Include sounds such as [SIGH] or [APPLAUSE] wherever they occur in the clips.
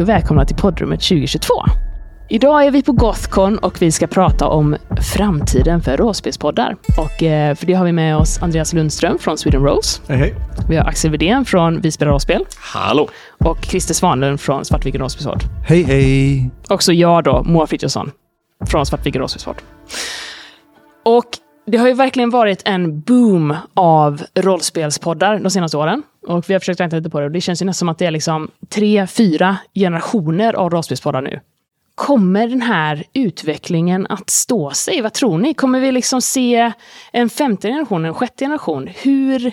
Hej och välkomna till poddrummet 2022. Idag är vi på Gothcon och vi ska prata om framtiden för rollspelspoddar. Och eh, för det har vi med oss Andreas Lundström från Sweden Rose. Hej, hej. Vi har Axel Widén från Vi spelar rollspel. Hallå! Och Christer Svanlund från Svartviken rollspelspodd. Hej, hej. Också jag då, Moa Frithiofsson från Svartviken rollspelspodd. Och det har ju verkligen varit en boom av rollspelspoddar de senaste åren. Och vi har försökt räkna lite på det och det känns ju nästan som att det är liksom tre, fyra generationer av rollspelspoddar nu. Kommer den här utvecklingen att stå sig? Vad tror ni? Kommer vi liksom se en femte generation, en sjätte generation? Hur,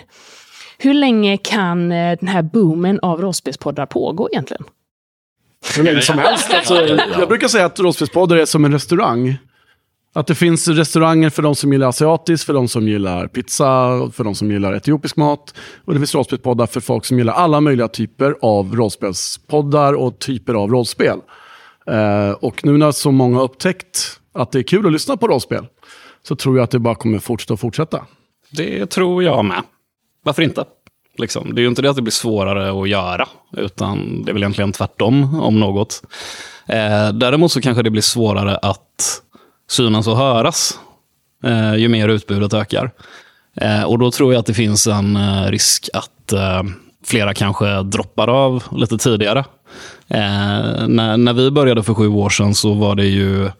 hur länge kan eh, den här boomen av rollspelspoddar pågå egentligen? Hur länge som helst. Alltså, [LAUGHS] jag brukar säga att rollspelspoddar är som en restaurang. Att det finns restauranger för de som gillar asiatiskt, för de som gillar pizza, för de som gillar etiopisk mat. Och det finns rollspelspoddar för folk som gillar alla möjliga typer av rollspelspoddar och typer av rollspel. Eh, och nu när så många har upptäckt att det är kul att lyssna på rollspel, så tror jag att det bara kommer fortsätta och fortsätta. Det tror jag med. Varför inte? Liksom. Det är ju inte det att det blir svårare att göra, utan det är väl egentligen tvärtom om något. Eh, däremot så kanske det blir svårare att synas och höras eh, ju mer utbudet ökar. Eh, och då tror jag att det finns en eh, risk att eh, flera kanske droppar av lite tidigare. Eh, när, när vi började för sju år sedan så var det ju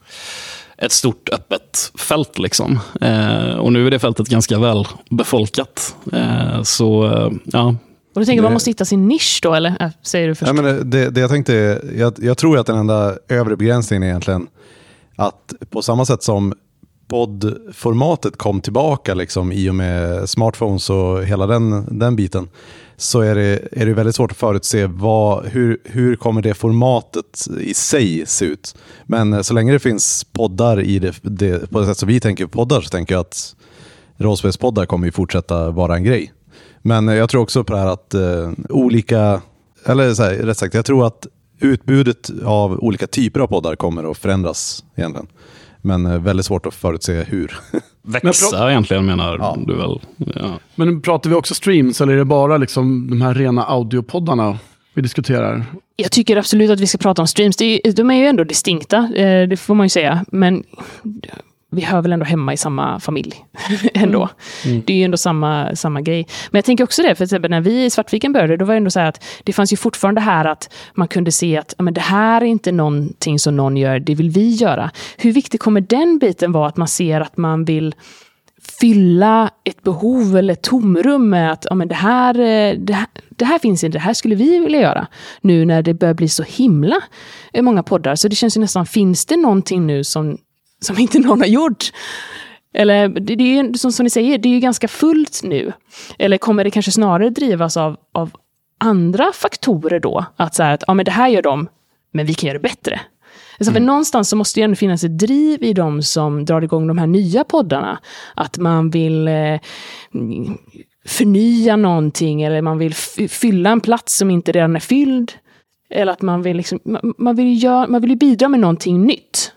ett stort öppet fält. Liksom. Eh, och nu är det fältet ganska väl befolkat. Eh, så eh, ja. Och du tänker Det- man måste hitta sin nisch då, eller? Äh, säger du först? Ja, men det, det, jag tänkte, jag, jag tror att den enda övre begränsningen är egentligen att på samma sätt som poddformatet kom tillbaka liksom, i och med smartphones och hela den, den biten, så är det, är det väldigt svårt att förutse vad, hur, hur kommer det formatet i sig se ut. Men eh, så länge det finns poddar i det, det, på det sätt som vi tänker på poddar så tänker jag att rollspelspoddar kommer ju fortsätta vara en grej. Men eh, jag tror också på det här att eh, olika, eller så här, rätt sagt, jag tror att utbudet av olika typer av poddar kommer att förändras egentligen. Men eh, väldigt svårt att förutse hur. [LAUGHS] Växa egentligen menar Ja. du väl? Ja. Men pratar vi också streams eller är det bara liksom de här rena audiopoddarna vi diskuterar? Jag tycker absolut att vi ska prata om streams. De är ju ändå distinkta, eh, det får man ju säga. Men vi hör väl ändå hemma i samma familj [LAUGHS] ändå. Det är ju ändå samma, samma grej. Men jag tänker också det, för exempel när vi i Svartviken började, då var det ändå så här att det fanns ju fortfarande här att man kunde se att men det här är inte någonting som någon gör, det vill vi göra. Hur viktig kommer den biten vara, att man ser att man vill fylla ett behov eller ett tomrum med att ja, men det, här, eh, det, här, det här finns inte, det här skulle vi vilja göra. Nu när det börjar bli så himla eh, många poddar. Så det känns ju nästan, finns det någonting nu som, som inte någon har gjort? Eller det, det är ju som, som ni säger, det är ju ganska fullt nu. Eller kommer det kanske snarare drivas av, av andra faktorer då? Att så här att ja, men det här gör de, men vi kan göra det bättre. Alltså för någonstans så måste det ändå finnas ett driv i de som drar igång de här nya poddarna. Att man vill eh, förnya någonting eller man vill fylla en plats som inte redan är fylld. Eller att man vill, liksom, man, man vill, göra, man vill ju bidra med någonting nytt.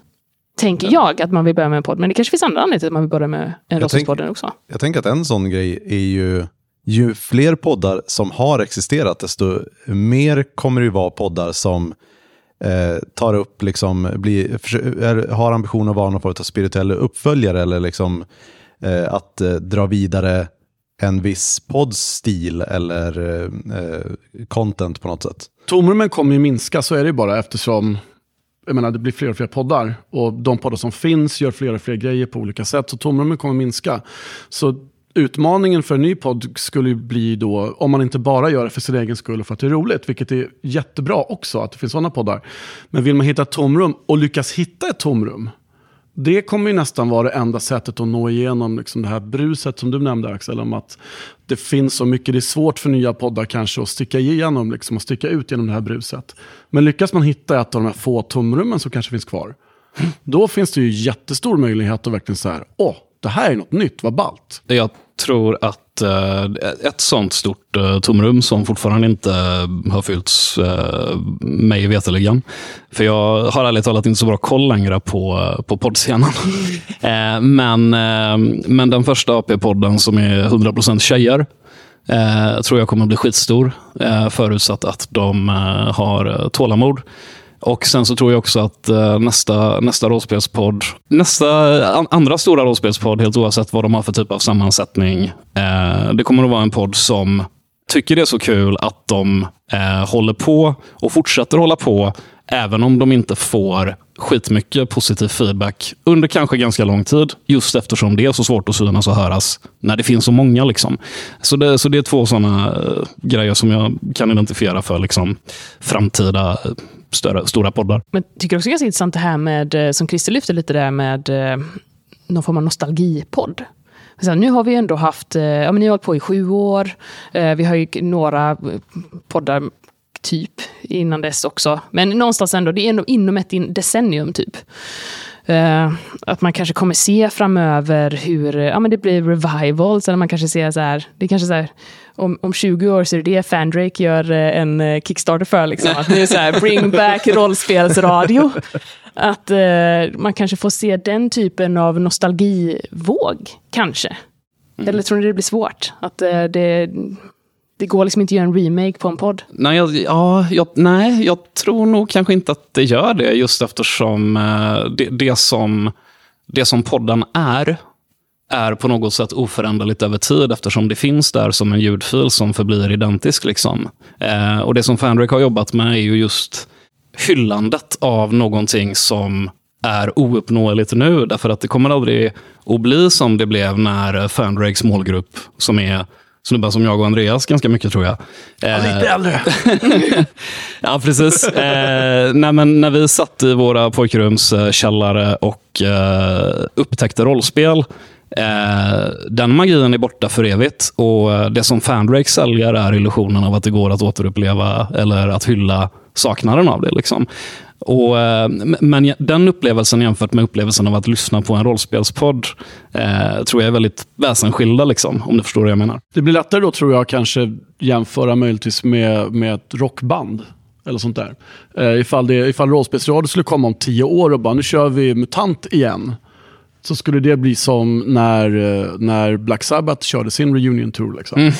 Tänker jag att man vill börja med en podd. Men det kanske finns andra anledningar till att man vill börja med en rollspelspodden också. Jag tänker att en sån grej är ju, ju fler poddar som har existerat, desto mer kommer det ju vara poddar som eh, tar upp, liksom, blir, är, har ambition att vara någon form av spirituell uppföljare eller liksom, eh, att eh, dra vidare en viss poddstil eller eh, eh, content på något sätt. Tomrummen kommer ju minska, så är det ju bara eftersom jag menar, det blir fler och fler poddar. Och de poddar som finns gör fler och fler grejer på olika sätt. Så tomrummet kommer minska. Så utmaningen för en ny podd skulle ju bli då, om man inte bara gör det för sin egen skull och för att det är roligt, vilket är jättebra också att det finns sådana poddar. Men vill man hitta ett tomrum och lyckas hitta ett tomrum, det kommer ju nästan vara det enda sättet att nå igenom liksom det här bruset som du nämnde Axel, om att det finns så mycket, det är svårt för nya poddar kanske att sticka igenom, liksom, att sticka ut genom det här bruset. Men lyckas man hitta ett av de här få tomrummen som kanske finns kvar, då finns det ju jättestor möjlighet att verkligen säga, åh, det här är något nytt, vad ballt. Jag tror att eh, ett sånt stort eh, tomrum som fortfarande inte eh, har fyllts eh, mig veterligen. För jag har ärligt talat inte så bra koll längre på, eh, på poddscenen. [LAUGHS] eh, men, eh, men den första AP-podden som är 100% tjejer, tror jag kommer bli skitstor, förutsatt att de har tålamod. Och sen så tror jag också att eh, nästa, nästa rollspelspodd, nästa an, andra stora rollspelspodd, helt oavsett vad de har för typ av sammansättning, eh, det kommer att vara en podd som tycker det är så kul att de eh, håller på och fortsätter hålla på, även om de inte får skitmycket positiv feedback under kanske ganska lång tid. Just eftersom det är så svårt att synas och höras när det finns så många. Liksom. Så, det, så det är två sådana uh, eh, grejer som jag kan identifiera för liksom, framtida eh, större, stora poddar. Men jag tycker också det är ganska intressant det här med, eh, som Christer lyfte lite där med någon form av nostalgipodd. Nu har vi ändå haft, ja men ni har hållit på i sju år. Vi har ju några poddar typ innan dess också. Men någonstans ändå, det är ändå inom ett decennium typ. Uh, att man kanske kommer se framöver hur ja, men det blir revivals, eller man kanske ser så här, det kanske så här, om, om 20 år så är det det Fandrake gör eh, en eh, Kickstarter för. Liksom. Att det är så här, bring back rollspelsradio. Att uh, man kanske får se den typen av nostalgivåg, kanske. Mm. Eller tror ni det blir svårt? Att uh, det, det går liksom inte att göra en remake på en podd? Nej jag, ja, jag, nej, jag tror nog kanske inte att det gör det, just eftersom eh, det, det, som, det som podden är, är på något sätt oföränderligt över tid eftersom det finns där som en ljudfil som förblir identisk. Liksom. Eh, och Det som Fandrake har jobbat med är ju just hyllandet av någonting som är ouppnåeligt nu. Därför att det kommer aldrig att bli som det blev när Fandrakes målgrupp, som är snubbar som jag och Andreas ganska mycket tror jag. Ja, lite eh, äldre. [LAUGHS] ja, precis. Eh, nej, men när vi satt i våra pojkrumskällare och eh, upptäckte rollspel Eh, den magin är borta för evigt och eh, det som Fandrake säljer är illusionen av att det går att återuppleva eller att hylla saknaden av det. Liksom. Och, eh, men den upplevelsen jämfört med upplevelsen av att lyssna på en rollspelspodd eh, tror jag är väldigt väsensskilda, liksom, om du förstår vad jag menar. Det blir lättare då tror jag kanske jämföra möjligtvis med, med ett rockband eller sånt där. Eh, ifall, det, ifall rollspelsradio skulle komma om tio år och bara nu kör vi MUTANT igen så skulle det bli som när, eh, när Black Sabbath körde sin reunion tour. Liksom. Mm.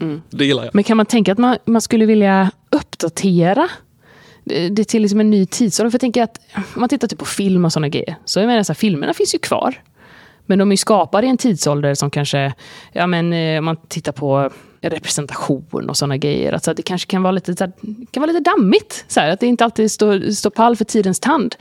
mm. [LAUGHS] Det gillar jag. Men kan man tänka att man, man skulle vilja uppdatera Eh, det till liksom en ny tidsålder? För jag tänker att om man tittar typ på film och sådana grejer, så jag menar så här, filmerna finns ju kvar. Men de är skapade i en tidsålder som kanske, ja men eh, om man tittar på representation och sådana grejer. Alltså att det kanske kan vara lite, så här, kan vara lite dammigt. Så här, att det inte alltid står, står pall för tidens tand.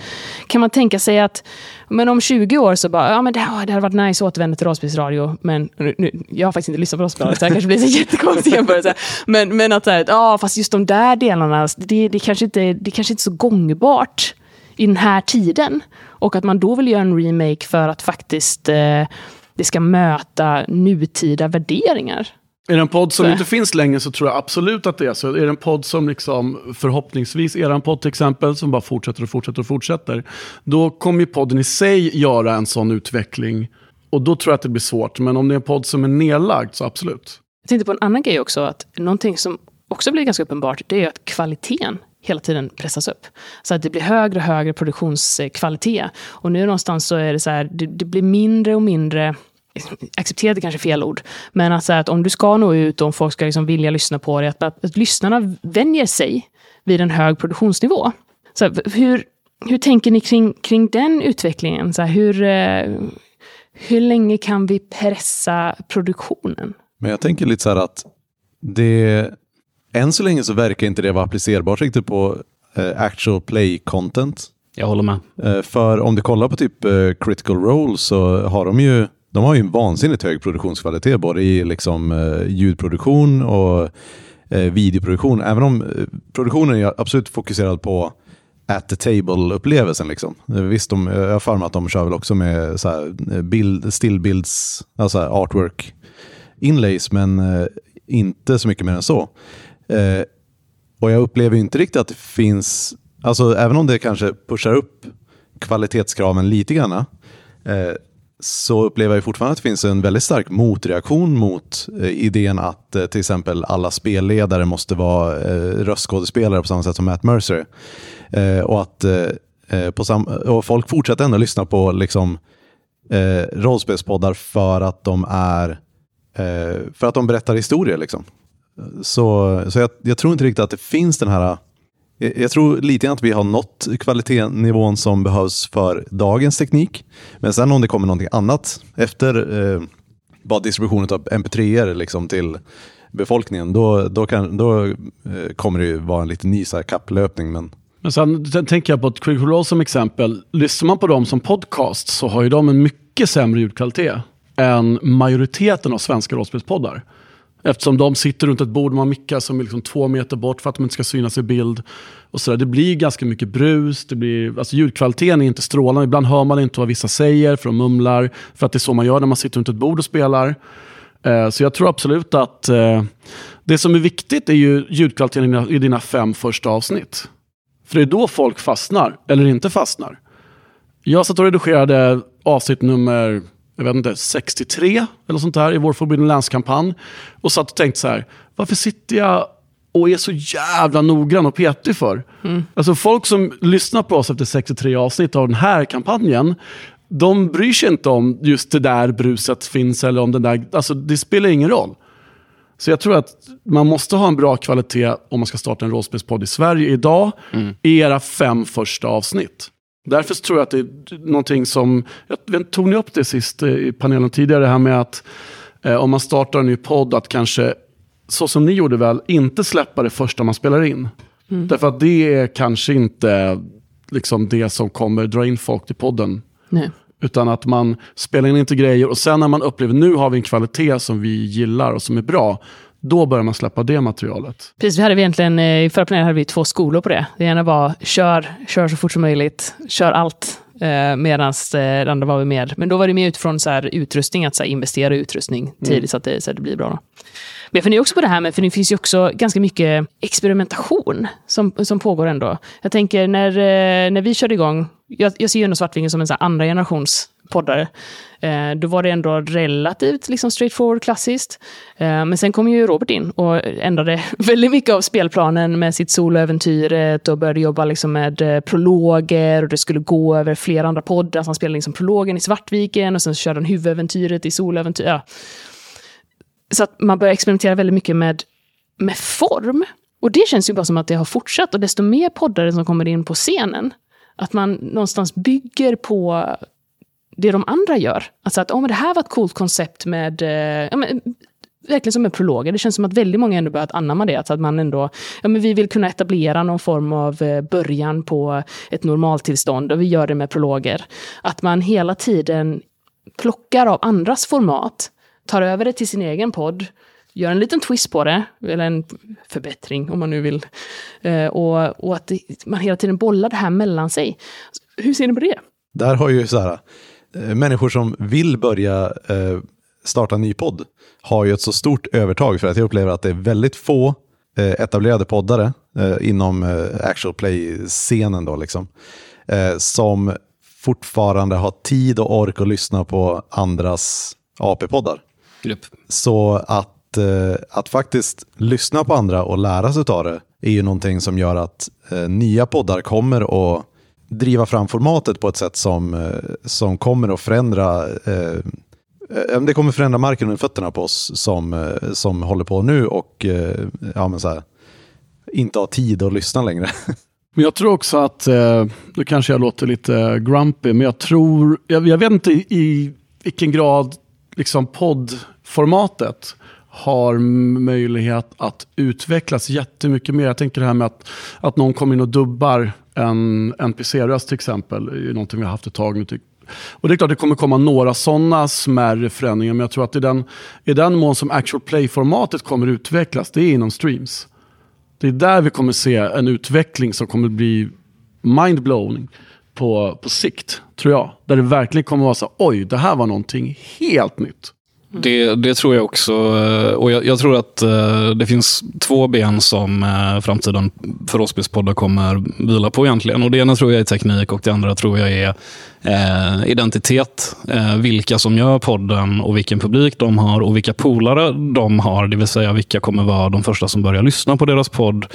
Kan man tänka sig att men om 20 år så bara, ja men det, det hade varit nice att återvända till rollspelsradio. Men nu, nu, jag har faktiskt inte lyssnat på rollspel, så det kanske blir en [LAUGHS] jättekonstig jämförelse. Men, men att så här, ja fast just de där delarna, det, det, kanske inte, det kanske inte är så gångbart i den här tiden. Och att man då vill göra en remake för att faktiskt eh, det ska möta nutida värderingar. Är det en podd som inte finns längre så tror jag absolut att det är så. Är det en podd som liksom, förhoppningsvis, är en podd till exempel, som bara fortsätter och fortsätter och fortsätter, då kommer ju podden i sig göra en sån utveckling. Och då tror jag att det blir svårt. Men om det är en podd som är nedlagd, så absolut. Jag tänkte på en annan grej också, att någonting som också blir ganska uppenbart, det är att kvaliteten hela tiden pressas upp. Så att det blir högre och högre produktionskvalitet. Och nu någonstans så är det så här, det, det blir mindre och mindre accepterade kanske fel ord, men att, att om du ska nå ut och om folk ska liksom vilja lyssna på det, att, att, att lyssnarna vänjer sig vid en hög produktionsnivå. Så hur, hur tänker ni kring, kring den utvecklingen? Så hur, eh, hur länge kan vi pressa produktionen? Men jag tänker lite så här att det, än så länge så verkar inte det vara applicerbart riktigt på eh, actual play content. Jag håller med. Eh, för om du kollar på typ eh, critical role så har de ju de har ju en vansinnigt hög produktionskvalitet både i liksom, eh, ljudproduktion och eh, videoproduktion. Även om eh, produktionen är absolut fokuserad på at the table-upplevelsen. Liksom. Eh, visst, de, jag har för mig att de kör väl också med så här, eh, bild, stillbilds, alltså artwork inlays, men eh, inte så mycket mer än så. Eh, och jag upplever inte riktigt att det finns, alltså även om det kanske pushar upp kvalitetskraven lite grann, eh, så upplever jag fortfarande att det finns en väldigt stark motreaktion mot eh, idén att eh, till exempel alla spelledare måste vara eh, röstskådespelare på samma sätt som Matt Mercer. Eh, och att eh, eh, på sam och folk fortsätter ändå lyssna på liksom, eh, rollspelspoddar för att de är Eh, för att de berättar historier liksom. Så, så jag, jag tror inte riktigt att det finns den här Eh, jag tror lite grann att vi har nått kvalitetsnivån som behövs för dagens teknik. Men sen om det kommer någonting annat efter eh, bara distributionen av mp3er liksom till befolkningen, då, då, kan, då eh, kommer det ju vara en lite ny så här, kapplöpning. Men... Men sen, sen tänker jag på ett Quick Roll som exempel. Lyssnar man på dem som podcast så har ju de en mycket sämre ljudkvalitet än majoriteten av svenska rollspelspoddar. Eftersom de sitter runt ett bord med mickar som är liksom två meter bort för att de inte ska synas i bild. Och så där. Det blir ganska mycket brus, det blir, alltså ljudkvaliteten är inte strålande. Ibland hör man inte vad vissa säger för de mumlar. För att det är så man gör när man sitter runt ett bord och spelar. Eh, så jag tror absolut att eh, det som är viktigt är ju ljudkvaliteten i dina, i dina fem första avsnitt. För det är då folk fastnar, eller inte fastnar. Jag satt och redigerade avsnitt nummer jag vet inte, 63 eller sånt där i vår Forbidden Lands-kampanj. Och satt och tänkte så här, varför sitter jag och är så jävla noggrann och petig för? Mm. Alltså folk som lyssnar på oss efter 63 avsnitt av den här kampanjen, de bryr sig inte om just det där bruset finns eller om den där, alltså det spelar ingen roll. Så jag tror att man måste ha en bra kvalitet om man ska starta en rollspelspodd i Sverige idag, mm. i era fem första avsnitt. Därför tror jag att det är någonting som, jag tog ni upp det sist eh, i panelen tidigare, det här med att eh, om man startar en ny podd, att kanske, så som ni gjorde väl, inte släppa det första man spelar in. Mm. Därför att det är kanske inte liksom det som kommer dra in folk till podden. Nej. Utan att man spelar in inte grejer och sen när man upplever nu har vi en kvalitet som vi gillar och som är bra, då börjar man släppa det materialet. Precis, vi hade egentligen, eh, i förra panelen hade vi två skolor på det. Det ena var kör, kör så fort som möjligt, kör allt. Eh, Medan eh, det andra var vi mer, men då var det mer utifrån så här, utrustning, att så här, investera i utrustning mm. tidigt mm. så, att det, så att det blir bra. Då. Men jag funderar också på det här med, för det finns ju också ganska mycket experimentation som, som pågår ändå. Jag tänker när, eh, när vi körde igång, jag, jag ser ju ändå Svartvingen som en så andra generations poddare. Eh, då var det ändå relativt liksom straightforward klassiskt. Eh, men sen kom ju Robert in och ändrade [LAUGHS] väldigt mycket av spelplanen med sitt soloäventyret och började jobba liksom med eh, prologer och det skulle gå över flera andra poddar. Så han spelade liksom prologen i Svartviken och sen körde han huvudäventyret i soloäventyr. Ja. Så att man började experimentera väldigt mycket med, med form. Och det känns ju bara som att det har fortsatt. Och desto mer poddare som kommer in på scenen, att man någonstans bygger på det de andra gör. Alltså att oh, men det här var ett coolt koncept med, eh, ja, men, verkligen som en prologer. Det känns som att väldigt många ändå börjat anamma det. Alltså Att man ändå, ja men vi vill kunna etablera någon form av eh, början på ett normaltillstånd och vi gör det med prologer. Att man hela tiden plockar av andras format, tar över det till sin egen podd, gör en liten twist på det, eller en förbättring om man nu vill. Eh, och, och att man hela tiden bollar det här mellan sig. Hur ser ni på det? Där har ju så här, människor som vill börja eh, starta en ny podd har ju ett så stort övertag för att jag upplever att det är väldigt få eh, etablerade poddare eh, inom eh, actual play-scenen då liksom, eh, som fortfarande har tid och ork att lyssna på andras AP-poddar. Yep. Så att, att faktiskt lyssna på andra och lära sig av det är ju någonting som gör att nya poddar kommer att driva fram formatet på ett sätt som, eh, som kommer att förändra eh, eh, det kommer förändra marken under fötterna på oss som, eh, som håller på nu och eh, ja, men så här, inte har tid att lyssna längre. [LAUGHS] Men jag tror också att, nu kanske jag låter lite grumpy, men jag tror, jag, jag vet inte i, i vilken grad liksom poddformatet har möjlighet att utvecklas jättemycket mer. Jag tänker det här med att, att någon kommer in och dubbar en NPC-röst till exempel. är någonting vi har haft ett tag nu. Och det är klart det kommer komma några sådana smärre förändringar, men jag tror att i den, i den mån som actual play-formatet kommer utvecklas, det är inom streams. Det är där vi kommer se en utveckling som kommer bli mindblowing på, på sikt, tror jag. Där det verkligen kommer vara så oj, det här var någonting helt nytt. Mm. Det, det, tror jag också. Eh, och jag, jag, tror att eh, det finns två ben som eh, framtiden för rollspelspoddar kommer vila på egentligen. Och det ena tror jag är teknik och det andra tror jag är eh, identitet. Eh, vilka som gör podden och vilken publik de har och vilka polare de har. Det vill säga vilka kommer vara de första som börjar lyssna på deras podd.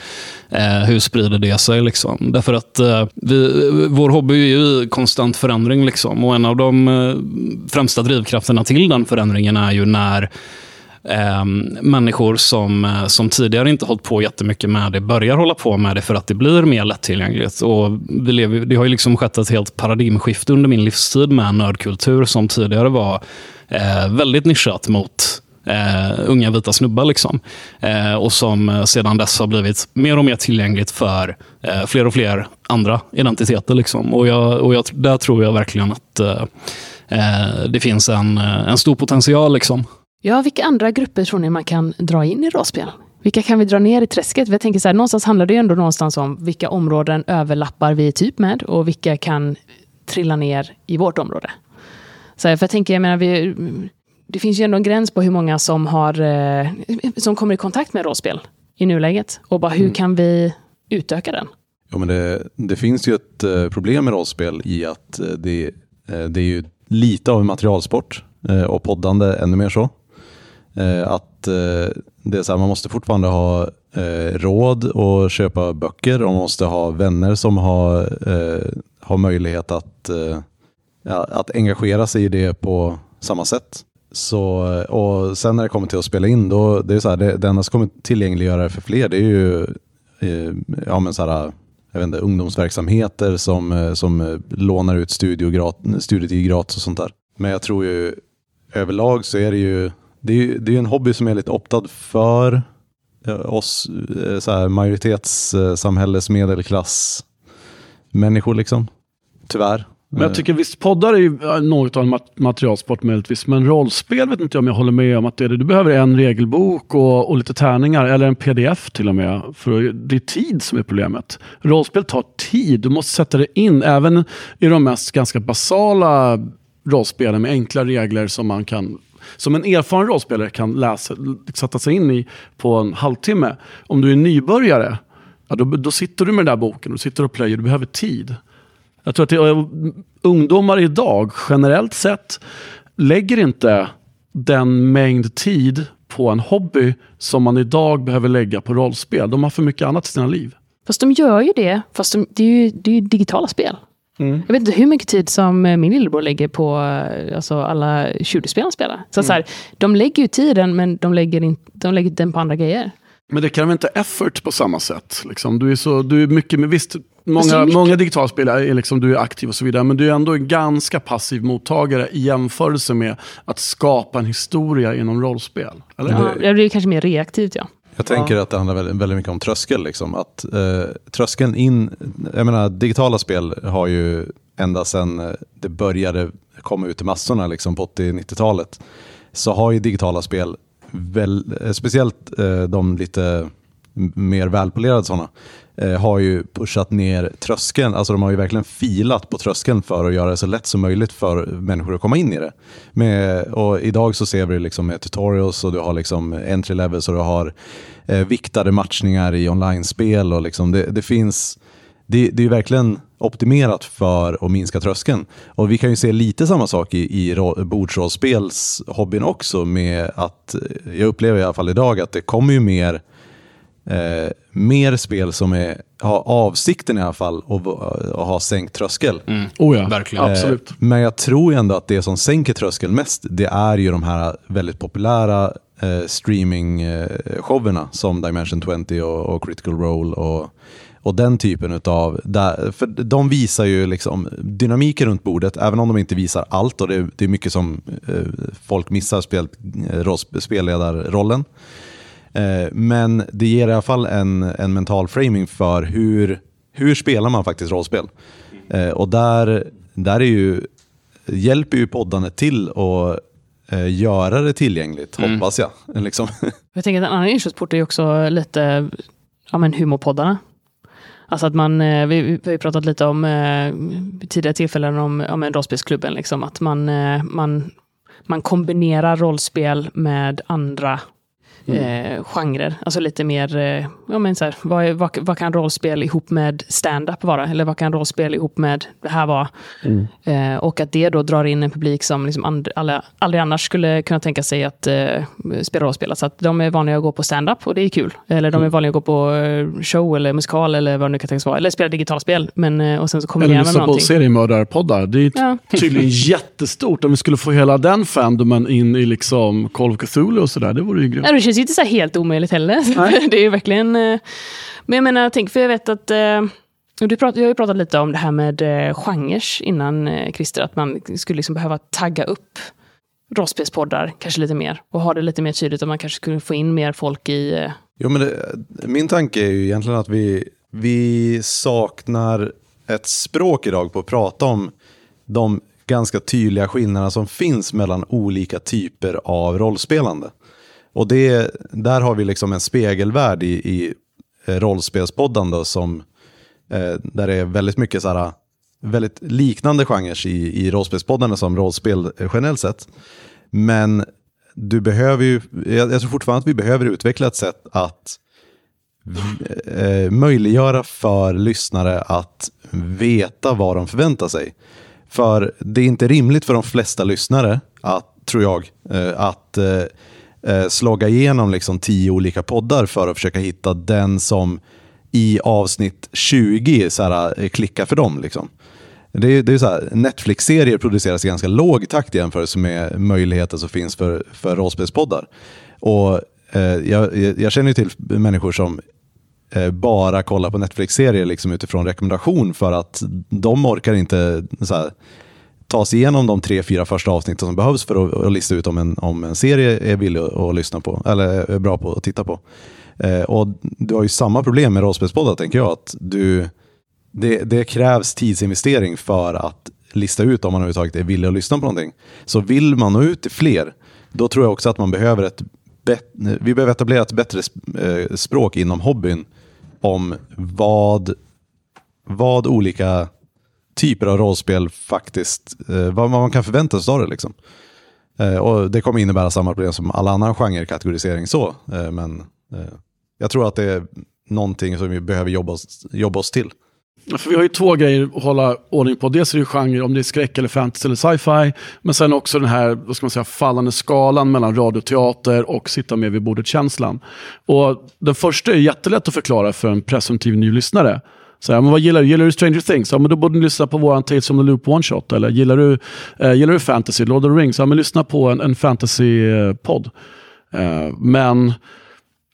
Eh, hur sprider det sig? Liksom? Därför att eh, vi, vår hobby är ju i konstant förändring. Liksom. Och en av de främsta drivkrafterna till den förändringen är ju när eh, människor som, eh, som tidigare inte hållit på jättemycket med det börjar hålla på med det för att det blir mer lättillgängligt. Och vi lever, det har ju liksom skett ett helt paradigmskifte under min livstid med nördkultur som tidigare var eh, väldigt nischat mot eh, unga vita snubbar. Liksom. Eh, och som eh, sedan dess har blivit mer och mer tillgängligt för eh, fler och fler andra identiteter. Liksom. Och, jag, och jag, där tror jag verkligen att eh, eh det finns en, en stor potential. Liksom. Ja, vilka andra grupper tror ni man kan dra in i rollspel? Vilka kan vi dra ner i träsket? Jag tänker så här, någonstans handlar det ju ändå någonstans om vilka områden överlappar vi typ med och vilka kan trilla ner i vårt område. Så här, för jag tänker, jag menar, vi, det finns ju ändå en gräns på hur många som, har, eh, som kommer i kontakt med rollspel i nuläget. Och bara hur mm. kan vi utöka den? Ja, men det, det finns ju ett eh, problem med rollspel i att eh, det, det är ju lite av en materialsport och poddande ännu mer så. Eh, att eh, det är så här, man måste fortfarande ha eh, råd att köpa böcker och man måste ha vänner som har, har möjlighet att, att engagera sig i det på samma sätt. Så, och sen när det kommer till att spela in, då, det är så här, det, det enda som kommer tillgängliggöra det för fler, det är ju eh, ja, men så här, jag vet inte, ungdomsverksamheter som, som lånar ut studietid gratis och sånt där. Men jag tror ju överlag så är det ju, det är, det är en hobby som är lite optad för oss eh, så här, majoritetssamhälles medelklass människor liksom. Tyvärr. Men jag tycker visst, poddar är ju något av en materialsport möjligtvis, men rollspel vet inte om jag håller med om att det är det. Du behöver en regelbok och, och lite tärningar, eller en pdf till och med. För det är tid som är problemet. Rollspel tar tid, du måste sätta det in, även i de mest ganska basala rollspelen med enkla regler som man kan som en erfaren rollspelare kan läsa, sätta sig in i på en halvtimme. Om du är nybörjare, ja, då, då sitter du med den där boken, och sitter och plöjer, du behöver tid. Jag tror att det, ungdomar idag generellt sett lägger inte den mängd tid på en hobby som man idag behöver lägga på rollspel. De har för mycket annat i sina liv. Fast de gör ju det, fast de, det, är ju, det är ju digitala spel. Mm. Jag vet inte hur mycket tid som min lillebror lägger på alltså, alla 20-spel han spelar. Så, mm. så här, de lägger ju tiden, men de lägger, in, de lägger den på andra grejer. Men det kräver inte effort på samma sätt. Liksom. Du, är så, du är mycket, visst, Många, många digitalspelare är liksom, du är aktiv och så vidare, men du är ändå en ganska passiv mottagare i jämförelse med att skapa en historia inom rollspel. Eller? Ja, det blir kanske mer reaktivt, ja. Jag tänker ja. att det handlar väldigt, mycket om tröskel. Liksom. Att, eh, tröskeln in, jag menar, digitala spel har ju ända sedan eh, det började komma ut i massorna liksom, på 80-90-talet, så har ju digitala spel, väl, eh, speciellt eh, de lite mer välpolerade sådana, Eh, har ju pushat ner tröskeln. Alltså de har ju verkligen filat på tröskeln för att göra det så lätt som möjligt för människor att komma in i det. Med, och idag så ser vi liksom med tutorials och du har liksom entry levels och du har eh, viktade matchningar i online-spel. Och liksom det, det finns det, det är verkligen optimerat för att minska tröskeln. Och vi kan ju se lite samma sak i, i bordsrollspelshobbyn också med att, eh, jag upplever i alla fall idag att det kommer ju mer eh, mer spel som är, har avsikten i alla fall att, att ha sänkt tröskel. Mm. Oh ja, verkligen. Eh, Absolut. Men jag tror ändå att det som sänker tröskeln mest, det är ju de här väldigt populära eh, streaming-showerna som Dimension 20 och, och Critical Role och, och den typen av, för de visar ju liksom dynamiken runt bordet, även om de inte visar allt och det, det är mycket som eh, folk missar, spel, eh, spelledarrollen. Eh, men det ger i alla fall en, en mental framing för hur, hur spelar man faktiskt rollspel. Eh, och där, där är ju, hjälper ju poddandet till att eh, göra det tillgängligt, mm. hoppas jag. Liksom. [LAUGHS] Jag tänker att en annan inkörsport är också lite ja, men humorpoddarna. Alltså att man, vi, vi har ju pratat lite om tidigare tillfällen om ja, rollspelsklubben, liksom, att man, man, man kombinerar rollspel med andra eh, genrer. Alltså lite mer, eh, ja men så här, vad, är, vad, vad kan rollspel ihop med stand-up vara? Eller vad kan rollspel ihop med det här vara? Eh, och att det då drar in en publik som liksom and, alla, aldrig annars skulle kunna tänka sig att eh, spela rollspel. Så att de är vaniga att gå på stand-up och det är kul. Eller de är vaniga att gå på eh, show eller musikal eller vad det nu kan tänkas vara. Eller spela digitala spel. Men, eh, och sen så Eller kombinerar man med lyssna på seriemördarpoddar. Det är Ja. tydligen [LAUGHS] jättestort. Om vi skulle få hela den fandomen in i liksom Call of Cthulhu och sådär, det vore ju grymt. Känns ju inte så helt omöjligt heller. [LAUGHS] Det är ju verkligen... eh, Men jag menar, tänk, för jag vet att... eh, Du prat, jag har ju pratat lite om det här med eh, genres innan, eh, Christer, att man skulle liksom behöva tagga upp rollspelspoddar kanske lite mer och ha det lite mer tydligt, att man kanske skulle få in mer folk i... eh, Jo, men det, min tanke är ju egentligen att vi, vi saknar ett språk idag på att prata om de ganska tydliga skillnaderna som finns mellan olika typer av rollspelande. Och det, där har vi liksom en spegelvärld i, i eh, rollspelspoddande som, eh, där det är väldigt mycket så här, väldigt liknande genrer i, i rollspelspoddarna som rollspel eh, generellt sett. Men du behöver ju, jag, jag tror fortfarande att vi behöver utveckla ett sätt att eh, möjliggöra för lyssnare att veta vad de förväntar sig. För det är inte rimligt för de flesta lyssnare, att, tror jag, eh, att eh, eh, slogga igenom liksom tio olika poddar för att försöka hitta den som i avsnitt 20 så här, eh, klickar för dem. Liksom. Det är, det är så här, Netflix-serier produceras i ganska låg takt i jämförelse med möjligheter som finns för, för rollspelspoddar. Och, eh, jag, jag jag känner ju till människor som eh, bara kollar på Netflix-serier liksom utifrån rekommendation för att de orkar inte så här, ta sig igenom de tre, fyra första avsnitten som behövs för att, att lista ut om en, om en serie är villig att, att lyssna på, eller är bra på att titta på. Eh, och du har ju samma problem med rollspelspoddar, tänker jag. Att du, det, det krävs tidsinvestering för att lista ut om man överhuvudtaget är villig att lyssna på någonting. Så vill man nå ut till fler, då tror jag också att man behöver ett bet- vi behöver etablera ett bättre eh, språk inom hobbyn om vad, vad olika typer av rollspel faktiskt, eh, vad man kan förvänta sig av det. Liksom. Eh, och det kommer innebära samma problem som all annan genrekategorisering så, eh, men jag tror att det är någonting som vi behöver jobba oss, jobba oss till. För vi har ju två grejer att hålla ordning på. Dels är det ju genre, om det är skräck eller fantasy eller sci-fi. Men sen också den här vad ska man säga, fallande skalan mellan radioteater och sitta med vid bordet-känslan. Och den första är jättelätt att förklara för en presumtiv ny lyssnare. Så här, men vad gillar du? Gillar du Stranger Things? Ja, men då borde du lyssna på våran Tales from the Loop One Shot. Eller gillar du, eh, gillar du fantasy? Lord of the Rings? Ja, men lyssna på en, en fantasy-podd. Eh, men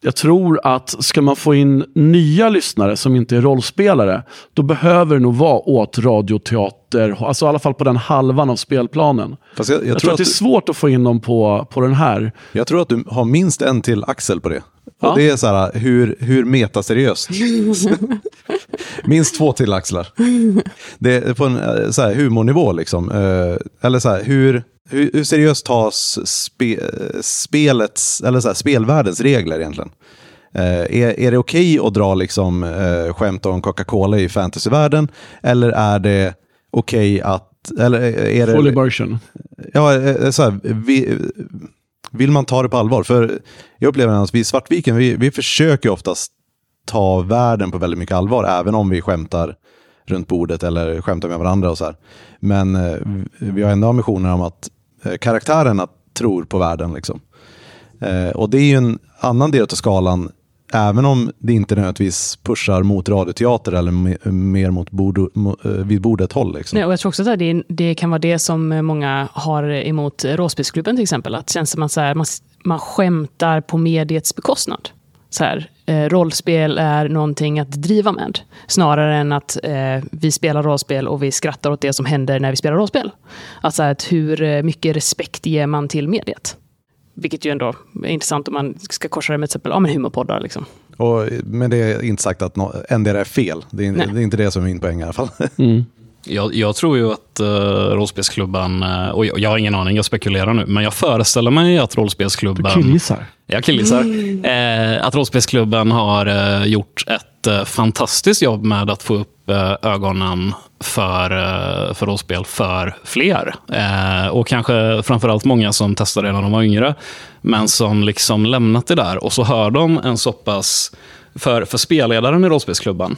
jag tror att ska man få in nya lyssnare som inte är rollspelare, då behöver det nog vara åt radioteater, alltså i alla fall på den halvan av spelplanen. Fast jag, jag, Jag, tror tror att det är att, svårt att få in dem på, på den här. jag tror att du har minst en till Axel på det. Ja. Och det är så här, hur, hur metaseriöst. [LAUGHS] minst två till axlar. Det är på en eh, så här, humornivå liksom. Eh, Eller så här, hur, hur, hur seriöst tas spe, spelets, eller så här, spelvärldens regler egentligen? Eh, är, är det okej att dra liksom, eh, skämt om Coca-Cola i fantasyvärlden? Eller är det okej att... Eller är det, Full immersion. Ja, så här, vi, vill man ta det på allvar? För jag upplever att vi i Svartviken, vi, vi försöker oftast ta världen på väldigt mycket allvar, även om vi skämtar runt bordet eller skämtar med varandra och så här. Men eh, vi har ändå ambitioner om att eh, karaktärerna tror på världen. Liksom. Eh, och det är ju en annan del av skalan, även om det inte nödvändigtvis pushar mot radioteater eller me- mer mot bord, mo- eh, vid bordet håll. Liksom. Nej, och jag tror också att det, det kan vara det som eh, många har emot Råspisklubben till exempel. Att känns som att så här, man, man skämtar på mediets bekostnad. Så här, eh, rollspel är någonting att driva med. Snarare än att eh, vi spelar rollspel och vi skrattar åt det som händer när vi spelar rollspel. Alltså att hur eh, mycket respekt ger man till mediet? Vilket ju ändå är intressant om man ska korsa det med till exempel ja, men humorpoddar. Liksom. Och, men det är inte sagt att no, är fel. Det är, det är inte det som är min poäng i alla fall. [LAUGHS] Jag, jag tror ju att uh, rollspelsklubben, eh, och jag, jag har ingen aning, jag spekulerar nu, men jag föreställer mig att rollspelsklubben... Killgissar. Jag killgissar. Eh, att rollspelsklubben har eh, gjort ett eh, fantastiskt jobb med att få upp ögonen för, för rollspel för fler. Och kanske framförallt många som testade när de var yngre, men som liksom lämnat det där. Och så hör de en så pass... För, för spelledaren i rollspelsklubben,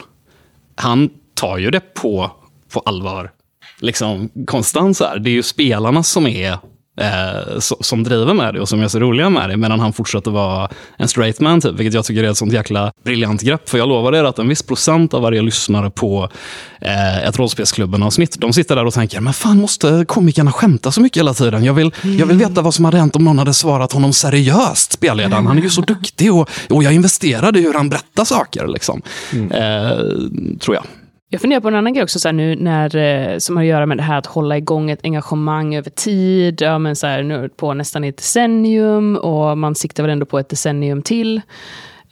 han tar ju det på, på allvar. Liksom konstant så här. Det är ju spelarna som är eh, som driver med det och som är så roliga med det, medan han fortsätter vara en straight man, typ, vilket jag tycker är ett sånt jäkla briljant grepp. För jag lovar er att en viss procent av varje lyssnare på eh, ett Rollspelsklubben-avsnitt, de sitter där och tänker, men fan måste komikerna skämta så mycket hela tiden? Jag vill, jag vill veta vad som hade hänt om någon hade svarat honom seriöst, spelledaren. Han är ju så duktig och, och jag investerade i hur han berättar saker, liksom. Mm. Eh, tror jag. Jag funderar på en annan grej också, så här, nu när, eh, som har att göra med det här att hålla igång ett engagemang över tid, ja, men så här, nu på nästan ett decennium, och man siktar väl ändå på ett decennium till.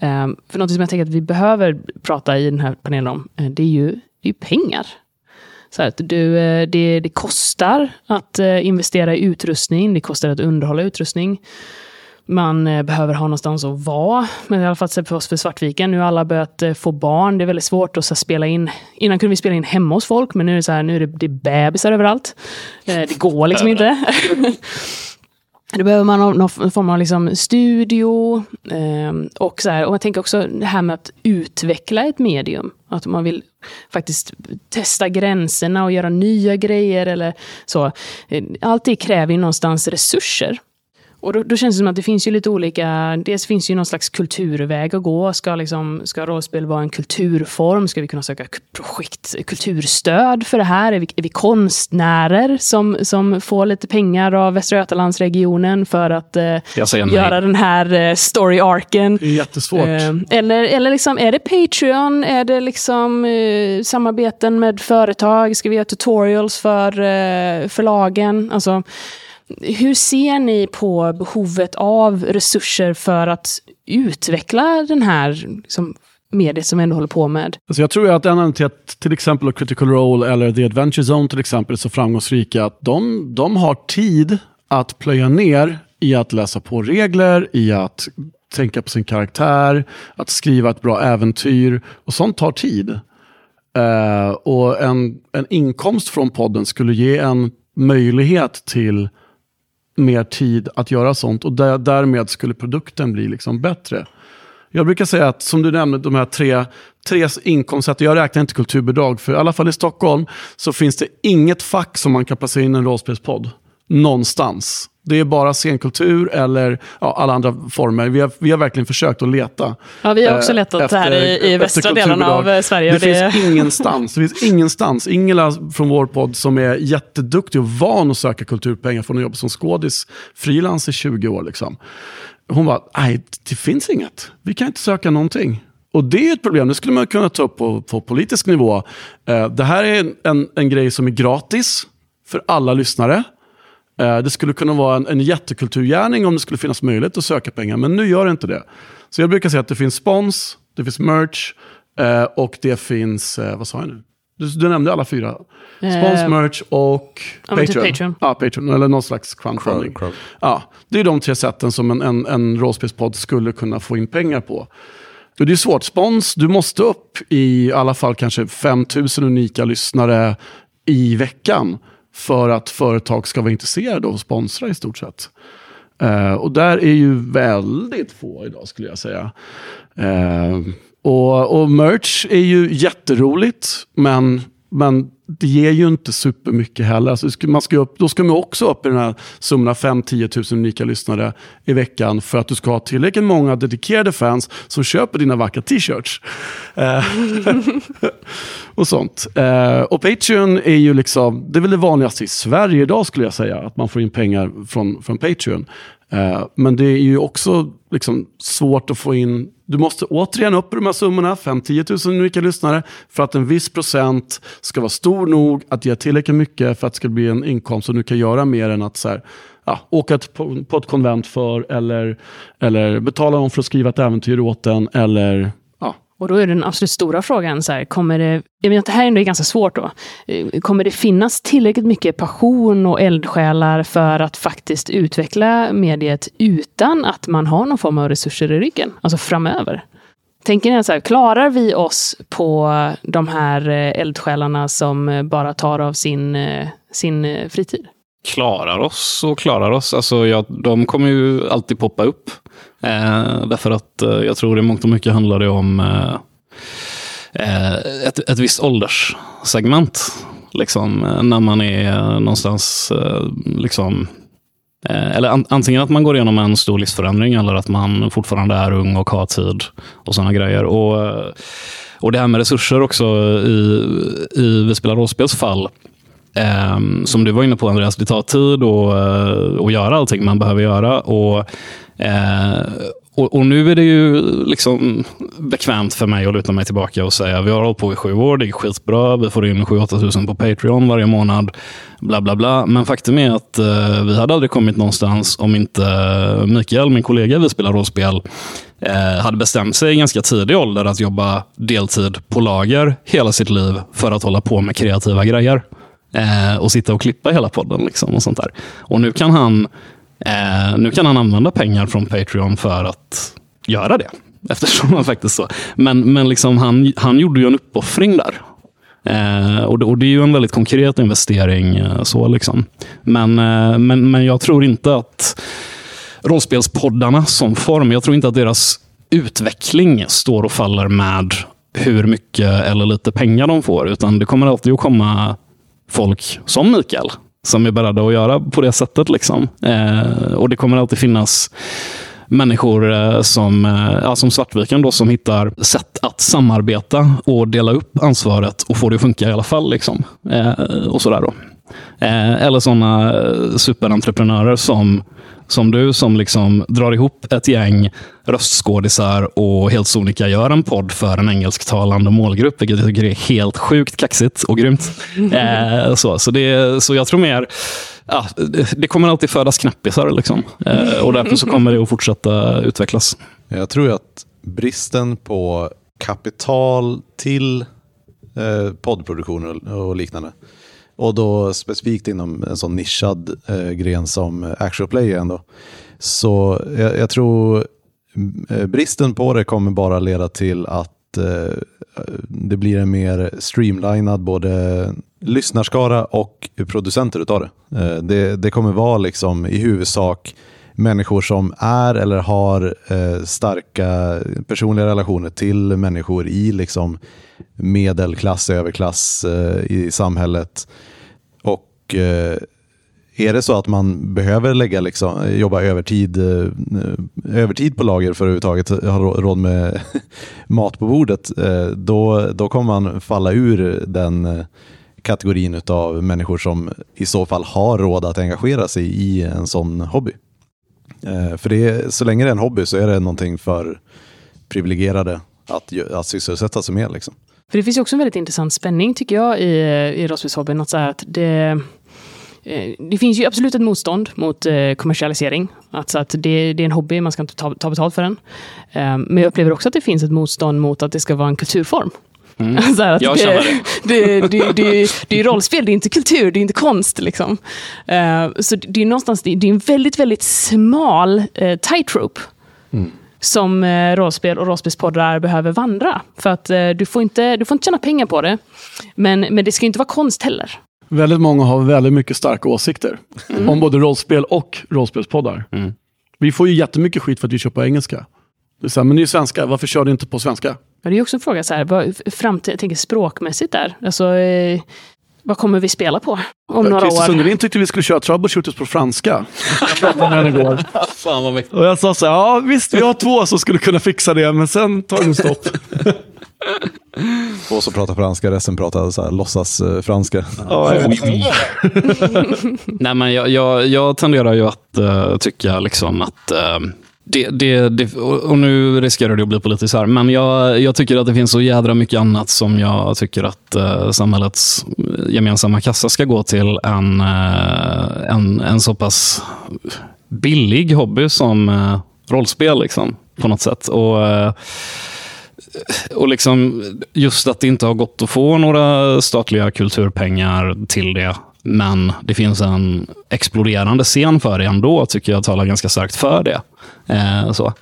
Um, för något som jag tänker att vi behöver prata i den här panelen om, eh, det är ju, det är pengar. Så att du, eh, det, det kostar att investera i utrustning, det kostar att underhålla utrustning man eh, behöver ha någonstans att vara. Men i alla fall för oss för Svartviken, nu har alla börjat eh, få barn. Det är väldigt svårt att så, spela in. Innan kunde vi spela in hemma hos folk, men nu är det så här, nu är det, det är bebisar överallt. Eh, det går liksom inte. [LAUGHS] Då behöver man någon form av liksom studio. och, så här, och jag tänker också det här med att utveckla ett medium. Att man vill faktiskt testa gränserna och göra nya grejer. eller så. Allt det kräver ju någonstans resurser. Och då, då, känns det som att det finns ju lite olika, dels finns ju någon slags kulturväg att gå. Ska, liksom, ska rollspel vara en kulturform? Ska vi kunna söka projekt, kulturstöd för det här? Är vi, är vi konstnärer som, som får lite pengar av Västra Götalandsregionen för att eh, göra den här eh, story-arken? Det är jättesvårt. Eh, eller eller liksom, är det Patreon? Är det liksom eh, samarbeten med företag? Ska vi göra tutorials för eh, förlagen? Alltså, hur ser ni på behovet av resurser för att utveckla den här liksom, mediet som vi ändå håller på med? Alltså jag tror att en anledning till att till exempel Critical Role eller The Adventure Zone till exempel är så framgångsrika, att de, de har tid att plöja ner i att läsa på regler, i att tänka på sin karaktär, att skriva ett bra äventyr. Och sånt tar tid. Uh, och en, en inkomst från podden skulle ge en möjlighet till mer tid att göra sånt och där, därmed skulle produkten bli liksom bättre. Jag brukar säga att, som du nämnde, de här tre, tre inkomstsätten, jag räknar inte kulturbidrag, för i alla fall i Stockholm så finns det inget fack som man kan placera in en rollspelspodd. Någonstans. Det är bara scenkultur eller ja, alla andra former. Vi har, vi har verkligen försökt att leta. Ja, vi har också letat efter, här i, i västra delarna av eh, Sverige. Det, det, finns ingenstans. Det finns [LAUGHS] ingenstans. Ingela från vår podd som är jätteduktig och van att söka kulturpengar från att jobba som skådis, frilans i 20 år. Liksom. Hon var, nej, det finns inget. Vi kan inte söka någonting. Och det är ett problem, det skulle man kunna ta upp på, på politisk nivå. Eh, det här är en, en, en grej som är gratis för alla lyssnare. Eh, det skulle kunna vara en, en jättekulturgärning om det skulle finnas möjlighet att söka pengar, men nu gör det inte det. Så jag brukar säga att det finns spons, det finns merch eh, och det finns, eh, vad sa jag nu? Du, du nämnde alla fyra. Spons, uh, merch och ja, typ Patreon. Patreon. Ja, Patreon. Eller någon slags crowdfunding. Crowd, crowd. Ja, det är de tre sätten som en, en, en rollspelspodd skulle kunna få in pengar på. Och det är svårt. Spons, du måste upp i alla fall kanske 5000 unika lyssnare i veckan för att företag ska vara intresserade av att sponsra i stort sett. Uh, och där är ju väldigt få idag skulle jag säga. Uh, och, och merch är ju jätteroligt, men, men det ger ju inte supermycket heller. Alltså man ska upp, då ska man också upp i den här summan 5-10 000 unika lyssnare i veckan för att du ska ha tillräckligt många dedikerade fans som köper dina vackra t-shirts. Eh, [LAUGHS] och sånt. Eh, och Patreon är ju liksom, det är väl det vanligaste i Sverige idag skulle jag säga, att man får in pengar från, från Patreon. Eh, men det är ju också liksom svårt att få in du måste återigen upp i de här summorna, 5-10 000 unika lyssnare, för att en viss procent ska vara stor nog att ge tillräckligt mycket för att det ska bli en inkomst som du kan göra mer än att så här, ja, åka på, på ett konvent för, eller, eller betala någon för att skriva ett äventyr åt den, eller och då är den absolut stora frågan, så här, kommer det, jag menar, det här är ändå ganska svårt då, eh, kommer det finnas tillräckligt mycket passion och eldsjälar för att faktiskt utveckla mediet utan att man har någon form av resurser i ryggen, alltså framöver? tänker ni så här, klarar vi oss på de här eh, eldsjälarna som bara tar av sin, eh, sin fritid? Klarar oss och klarar oss. Alltså, ja, de kommer ju alltid poppa upp. Eh, därför att eh, jag tror det mångt och mycket handlar det om eh, eh ett, ett visst ålderssegment. Liksom, eh, när man är eh, någonstans, eh, liksom, eh, eller an, antingen att man går igenom en stor livsförändring eller att man fortfarande är ung och har tid och sådana grejer. Och, och det här med resurser också i, i Vi spelar rollspels fall. Ehm, som du var inne på Andreas, det tar tid att, eh, att göra allting man behöver göra. Och, eh, och, och nu är det ju liksom bekvämt för mig att luta mig tillbaka och säga vi har hållit på i sju år, det är skitbra, vi får in 7-8 tusen på Patreon varje månad, bla bla bla. Men faktum är att eh, vi hade aldrig kommit någonstans om inte Mikael, min kollega vi spelar rollspel, eh, hade bestämt sig i ganska tidig ålder att jobba deltid på lager hela sitt liv för att hålla på med kreativa grejer. Eh, och sitta och klippa hela podden. Liksom, och sånt där. Och nu kan, han, eh, nu kan han använda pengar från Patreon för att göra det. [LAUGHS] Eftersom han faktiskt så. Men, men liksom han, han gjorde ju en uppoffring där. Eh, och, det, och det är ju en väldigt konkret investering. Eh, så liksom. men, eh, men, men jag tror inte att rollspelspoddarna som form, jag tror inte att deras utveckling står och faller med hur mycket eller lite pengar de får. Utan det kommer alltid att komma folk som Mikael som är beredda att göra på det sättet. Liksom. Eh, och det kommer alltid finnas människor eh, som, eh, ja, som Svartviken då, som hittar sätt att samarbeta och dela upp ansvaret och få det att funka i alla fall. Liksom. Eh, och sådär då. Eh, eller sådana eh, superentreprenörer som, som du, som liksom drar ihop ett gäng röstskådisar och helt sonika gör en podd för en engelsktalande målgrupp, vilket jag tycker är helt sjukt kaxigt och grymt. Eh, så, så, det, så jag tror mer, ja, det, det kommer alltid födas knäppisar, liksom. eh, och därför så kommer det att fortsätta utvecklas. Jag tror att bristen på kapital till eh, poddproduktion och, och liknande, och då specifikt inom en sån nischad eh, gren som actual play ändå, så jag, jag tror eh, bristen på det kommer bara leda till att eh, det blir en mer streamlinad både lyssnarskara och producenter utav det. Eh, det. Det kommer vara liksom i huvudsak människor som är eller har eh, starka personliga relationer till människor i liksom medelklass, överklass eh, i samhället. Och eh, är det så att man behöver lägga liksom, jobba övertid, eh, övertid på lager för att överhuvudtaget ha råd med [LAUGHS] mat på bordet, eh, då, då kommer man falla ur den eh, kategorin av människor som i så fall har råd att engagera sig i en sån hobby. Eh, för det är, så länge det är en hobby så är det någonting för privilegierade att, att sysselsätta sig med. Liksom. För det finns ju också en väldigt intressant spänning tycker jag i, i rollspelshobbyn. Att att det, eh, det finns ju absolut ett motstånd mot eh, kommersialisering. Alltså att det, det är en hobby, man ska inte ta, ta betalt för den. Men jag upplever också att det finns ett motstånd mot att det ska vara en kulturform. Så här att Jag känner det, det, det, det, det är rollspel, det är inte kultur, det är inte konst. Liksom. Eh, Så det är någonstans, det är en väldigt, väldigt smal eh, tightrope som eh, rollspel och rollspelspoddar behöver vandra. För att eh, du, får inte, du får inte tjäna pengar på det, men, men det ska ju inte vara konst heller. Väldigt många har väldigt mycket starka åsikter om både rollspel och rollspelspoddar. Mm. Vi får ju jättemycket skit för att vi kör på engelska. Det är så här, men ni är svenska, varför kör du inte på svenska? Ja, det är också en fråga, så här, vad, framtid, jag tänker språkmässigt där. Alltså, eh, vad kommer vi spela på om några Christer år? Sundelin tyckte vi skulle köra troubleshooters på franska. Jag pratade med henne igår. [LAUGHS] Fan vad mäktigt. Och jag sa så här, ja visst vi har två som skulle kunna fixa det, men sen tar det stopp. Två som pratar franska, resten pratar så här, låtsas franska. Ja, vet. [LAUGHS] Nej, men jag, jag, jag tenderar ju att eh, tycka liksom att eh, det, det, det, och nu riskerar det att bli politiskt här, men jag, jag tycker att det finns så jädra mycket annat som jag tycker att eh, samhällets gemensamma kassa ska gå till än eh, en, en så pass billig hobby som eh, rollspel liksom, på något sätt. Och, eh, och liksom just att det inte har gått att få några statliga kulturpengar till det. Men det finns en exploderande scen för det ändå, tycker jag talar ganska starkt för det. Eh, så.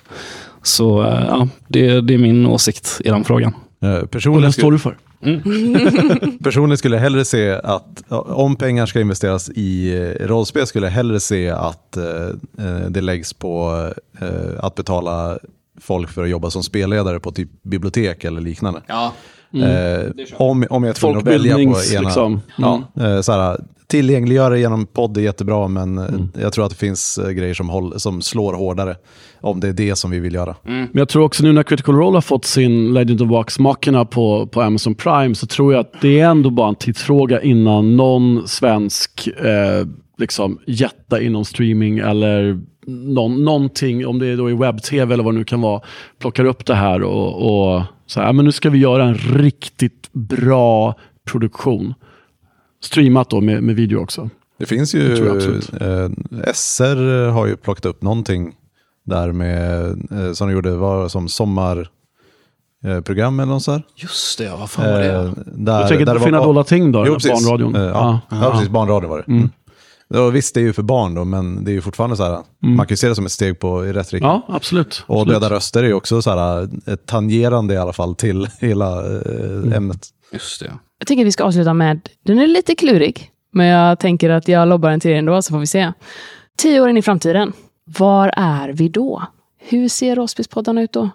Så eh, ja, det, det är min åsikt i den frågan. Eh, Personligen, den står skulle, du för. [LAUGHS] [LAUGHS] personligen skulle jag hellre se att om pengar ska investeras i eh, rollspel skulle jag hellre se att eh, eh, det läggs på eh, att betala folk för att jobba som spelledare på typ bibliotek eller liknande. Ja. Eh, om, om jag är tvungen att välja på Folkbildnings, ena... liksom. Ja, eh, såhär, tillgängliggöra genom podd är jättebra, men eh, Mm. jag tror att det finns grejer som, håll, som slår hårdare. Om det är det som vi vill göra. Men jag tror också nu när Critical Role har fått sin Legend of Vox Machina på, på Amazon Prime så tror jag att det är ändå bara en tidsfråga innan någon svensk eh, liksom, jätta inom streaming eller någon, någonting, om det är då i webb-tv eller vad det nu kan vara, plockar upp det här och, och så här, men nu ska vi göra en riktigt bra produktion. Streamat då med, med video också. Det finns ju, eh, SR har ju plockat upp någonting där med, eh, som de gjorde, var som sommarprogram eh, program eller något så här. Just det, ja, vad fan var det? Eh, där, Du tänker där Fina dolda ting då? Jo, precis. Barnradion? Eh, ja, Ja. ja. precis. Barnradio var det. Mm. Ja, visst, det är ju för barn då, men det är ju fortfarande så här, man kan ju se det som ett steg på, i rätt riktning. ja, absolut. Och absolut. Döda röster är ju också så här, ett tangerande i alla fall till [LAUGHS] hela eh, ämnet. Just det. Jag tänker att vi ska avsluta med, den är lite klurig, men jag tänker att jag lobbar den till er ändå, så får vi se. Tio år in i framtiden, var är vi då? Hur ser rollspelspoddarna ut då?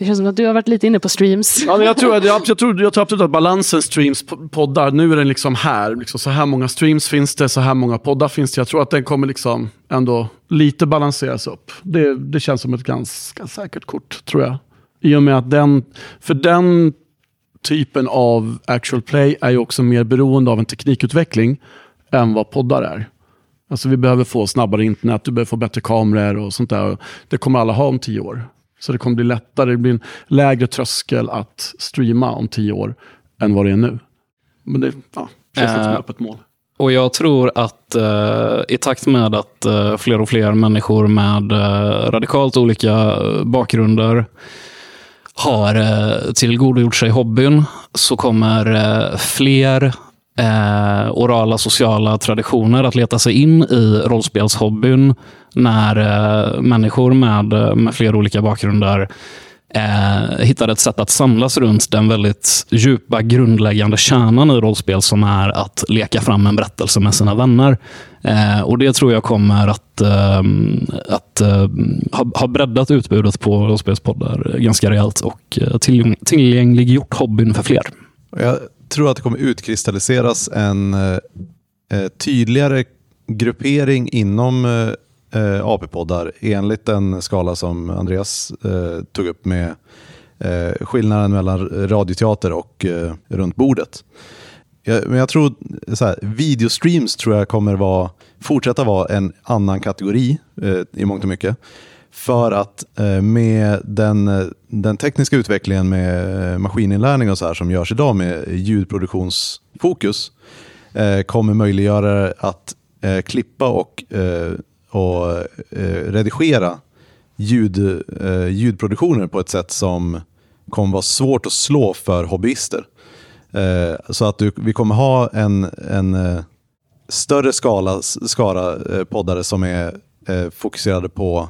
Det känns som att du har varit lite inne på streams. Ja, men jag, tror, jag, jag, tror, jag tror absolut att balansen streams-poddar, nu är den liksom här. Liksom så här många streams finns det, så här många poddar finns det. Jag tror att den kommer liksom ändå lite balanseras upp. Det, det känns som ett ganska säkert kort, tror jag. I och med att den, för den typen av actual play är ju också mer beroende av en teknikutveckling än vad poddar är. Alltså vi behöver få snabbare internet, du behöver få bättre kameror och sånt där. Det kommer alla ha om tio år. Så det kommer bli lättare, det blir en lägre tröskel att streama om tio år än vad det är nu. Men det ja, känns inte som Eh, ett öppet mål. Och jag tror att eh, i takt med att eh, fler och fler människor med eh, radikalt olika bakgrunder har eh, tillgodogjort sig hobbyn så kommer eh, fler eh, orala sociala traditioner att leta sig in i rollspelshobbyn när eh, människor med, med flera olika bakgrunder eh, hittar ett sätt att samlas runt den väldigt djupa grundläggande kärnan i rollspel som är att leka fram en berättelse med sina vänner. Eh, och Det tror jag kommer att, eh, att eh, ha, ha breddat utbudet på rollspelspoddar ganska rejält och eh, tillgäng, tillgängliggjort hobbyn för fler. Jag tror att det kommer utkristalliseras en eh, eh tydligare gruppering inom eh, eh AP-poddar enligt den skala som Andreas eh, tog upp med eh, skillnaden mellan radioteater och eh, runt bordet. Jag, men jag tror så här, videostreams tror jag kommer vara, fortsätta vara en annan kategori eh, i mångt och mycket. För att eh, med den, eh, den tekniska utvecklingen med eh, maskininlärning och så här som görs idag med ljudproduktionsfokus eh, kommer möjliggöra att eh, klippa och, eh, och eh, redigera ljud, eh, ljudproduktioner på ett sätt som kommer vara svårt att slå för hobbyister. Eh, så att du, vi kommer ha en, en eh, större skala, skara eh, poddare som är eh, fokuserade på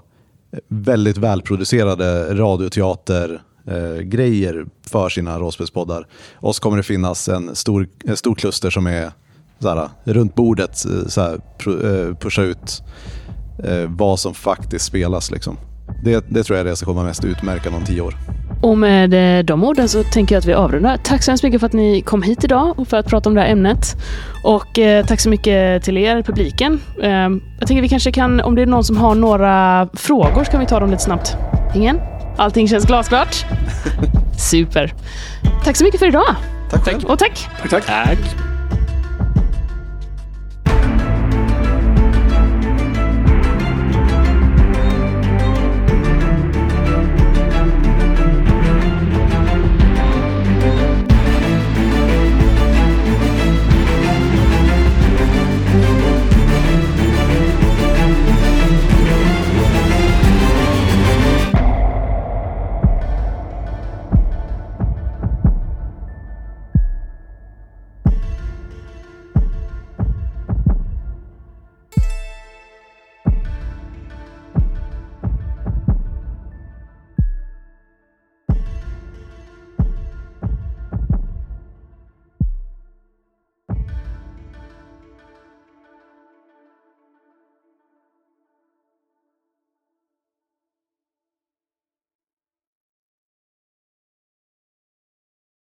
väldigt välproducerade radioteater eh, grejer för sina rollspelspoddar. Och så kommer det finnas en stor, en stor kluster som är såhär, runt bordet, eh, såhär, eh, pusha ut eh, vad som faktiskt spelas. Liksom. Det, det tror jag är det som kommer mest utmärka om tio år. Och med eh, de orden så tänker jag att vi avrundar. Tack så hemskt mycket för att ni kom hit idag och för att prata om det här ämnet. Och eh, tack så mycket till er, publiken. Eh, jag tänker vi kanske kan, om det är någon som har några frågor, så kan vi ta dem lite snabbt. Ingen? Allting känns glasklart? [LAUGHS] Super. Tack så mycket för idag. Tack själv. Och tack! Tack, tack. Tack.